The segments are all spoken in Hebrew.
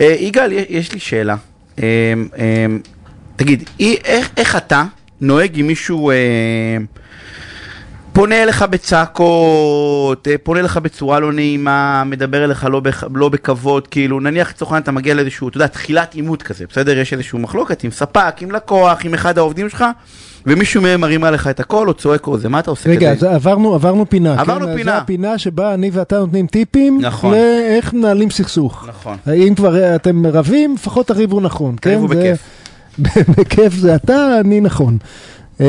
אה, יגאל, יש- לי שאלה. אה, אה, תגיד, אי- איך- איך אתה נוהג עם מישהו... אה, פונה אליך בצעקות, אה, פונה אליך בצורה לא נעימה, מדבר אליך לא, בכ... לא בכבוד, כאילו נניח לצורך העניין אתה מגיע לאיזשהו, אתה יודע, תחילת עימות כזה, בסדר? יש איזשהו מחלוקת עם ספק, עם לקוח, עם אחד העובדים שלך, ומישהו מהם מרים עליך את הקול או צועק או זה, מה אתה עושה רגע, כזה? אז עברנו, עברנו פינה. עברנו כן? פינה. זו הפינה שבה אני ואתה נותנים טיפים נכון. לאיך מנהלים סכסוך. נכון. אם כבר אתם רבים, לפחות תריבו נכון. תריבו כן? זה- בכיף. בכיף זה אתה, אני נכון. אה,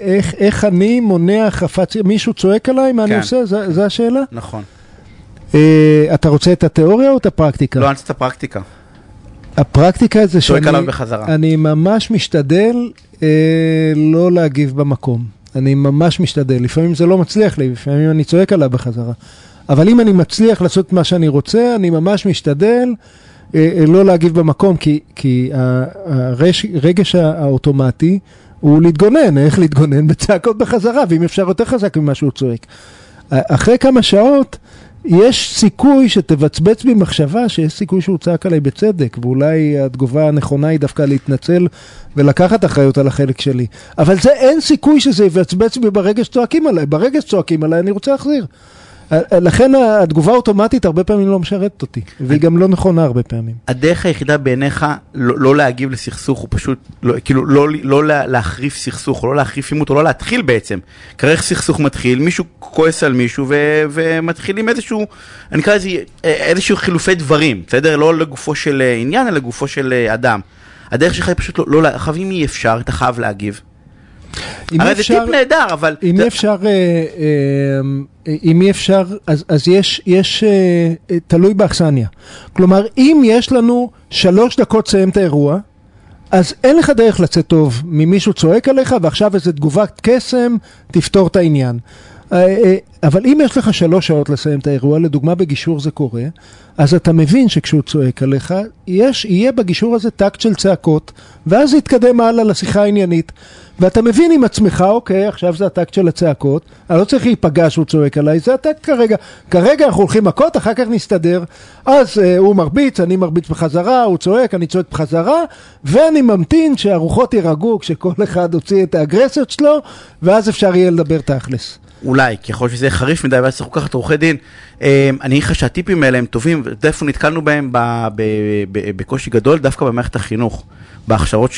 איך, איך אני מונע חפץ, מישהו צועק עליי, מה אני כן. עושה? זו- השאלה? נכון. אה, אתה רוצה את התיאוריה או את הפרקטיקה? לא, אני רוצה את הפרקטיקה. הפרקטיקה זה צועק שאני עליו בחזרה. אני ממש משתדל אה, לא להגיב במקום. אני ממש משתדל. לפעמים זה לא מצליח לי, לפעמים אני צועק עליו בחזרה. אבל אם אני מצליח לעשות מה שאני רוצה, אני ממש משתדל אה, אה, לא להגיב במקום, כי, כי הרגש האוטומטי הוא להתגונן, איך להתגונן בצעקות בחזרה, ואם אפשר יותר חזק ממה שהוא צועק. אחרי כמה שעות, יש סיכוי שתבצבץ בי מחשבה שיש סיכוי שהוא צעק עליי בצדק, ואולי התגובה הנכונה היא דווקא להתנצל ולקחת אחריות על החלק שלי. אבל זה אין סיכוי שזה יבצבץ בי ברגע שצועקים עליי, ברגע שצועקים עליי אני רוצה להחזיר. לכן התגובה האוטומטית הרבה פעמים לא משרתת אותי, והיא גם לא נכונה הרבה פעמים. הדרך היחידה בעיניך לא, לא להגיב לסכסוך הוא פשוט, לא, כאילו לא, לא לה- להחריף סכסוך, או לא להחריף עימות, או לא להתחיל בעצם. כרך סכסוך מתחיל, מישהו כועס על מישהו ומתחילים איזשהו, אני אקרא לזה איזשהו חילופי דברים, בסדר? לא לגופו של עניין, אלא לגופו של אה, אדם. הדרך שלך היא פשוט לא, לא, עכשיו אם אי אפשר, אתה חייב להגיב. הרי זה טיפ נהדר, אבל... אם אי אפשר, אה, אה, אם אי אפשר, אז, אז יש, יש, אה, אה, תלוי באכסניה. כלומר, אם יש לנו שלוש דקות לסיים את האירוע, אז אין לך דרך לצאת טוב ממישהו צועק עליך, ועכשיו איזו תגובת קסם תפתור את העניין. אה, אה, אבל אם יש לך שלוש שעות לסיים את האירוע, לדוגמה בגישור זה קורה, אז אתה מבין שכשהוא צועק עליך, יש, יהיה בגישור הזה טקט של צעקות, ואז זה יתקדם הלאה לשיחה העניינית. ואתה מבין עם עצמך, אוקיי, עכשיו זה הטקט של הצעקות, אני לא צריך להיפגע שהוא צועק עליי, זה הטקט כרגע. כרגע אנחנו הולכים מכות, אחר כך נסתדר. אז אה, הוא מרביץ, אני מרביץ בחזרה, הוא צועק, אני צועק בחזרה, ואני ממתין שהרוחות יירגעו כשכל אחד הוציא את האגרסיות שלו, ואז אפשר יהיה לדבר תכלס. אולי, ככל שזה יהיה חריף מדי ואז יצטרכו לקחת עורכי דין. אה, אני אגיד לך שהטיפים האלה הם טובים, ואתה איפה נתקלנו בהם בקושי גדול, דווקא במערכת החינוך, בהכשרות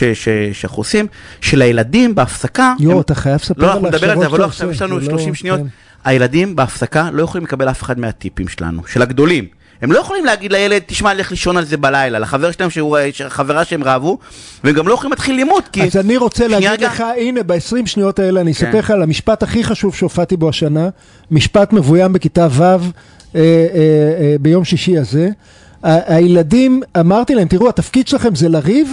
שאנחנו עושים, שלילדים בהפסקה... יואו, אתה חייב לספר לא, על אנחנו נדבר על ההכשרות זה, אבל לא עכשיו, יש לנו זה לא- 30 שניות. כן. הילדים בהפסקה לא יכולים לקבל אף אחד מהטיפים שלנו, של הגדולים. הם לא יכולים להגיד לילד, תשמע, לך לישון על זה בלילה, לחבר שלהם, שהוא- חברה שהם רבו, והם גם לא יכולים להתחיל לימוד, כי... אז אני רוצה להגיד רגע. לך, הנה, ב-20 שניות האלה אני כן. אספר לך על המשפט הכי חשוב שהופעתי בו השנה, משפט מבוים בכיתה ו' אה, אה, אה, ביום שישי הזה. הילדים, אמרתי להם, תראו, התפקיד שלכם זה לריב,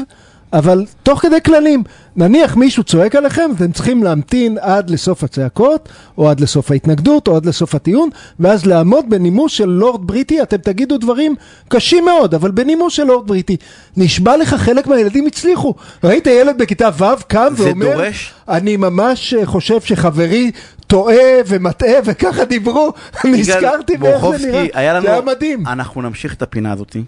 אבל תוך כדי כללים. נניח מישהו צועק עליכם, אתם צריכים להמתין עד לסוף הצעקות, או עד לסוף ההתנגדות, או עד לסוף הטיעון, ואז לעמוד בנימוס של לורד בריטי, אתם תגידו דברים קשים מאוד, אבל בנימוס של לורד בריטי. נשבע לך, חלק מהילדים הצליחו. ראית ילד בכיתה ו' קם זה ואומר, דורש? אני ממש אה, חושב שחברי טועה ומטעה, וככה דיברו, נזכרתי באיך זה נראה, היה לנו... זה היה מדהים. אנחנו נמשיך את הפינה הזאתי.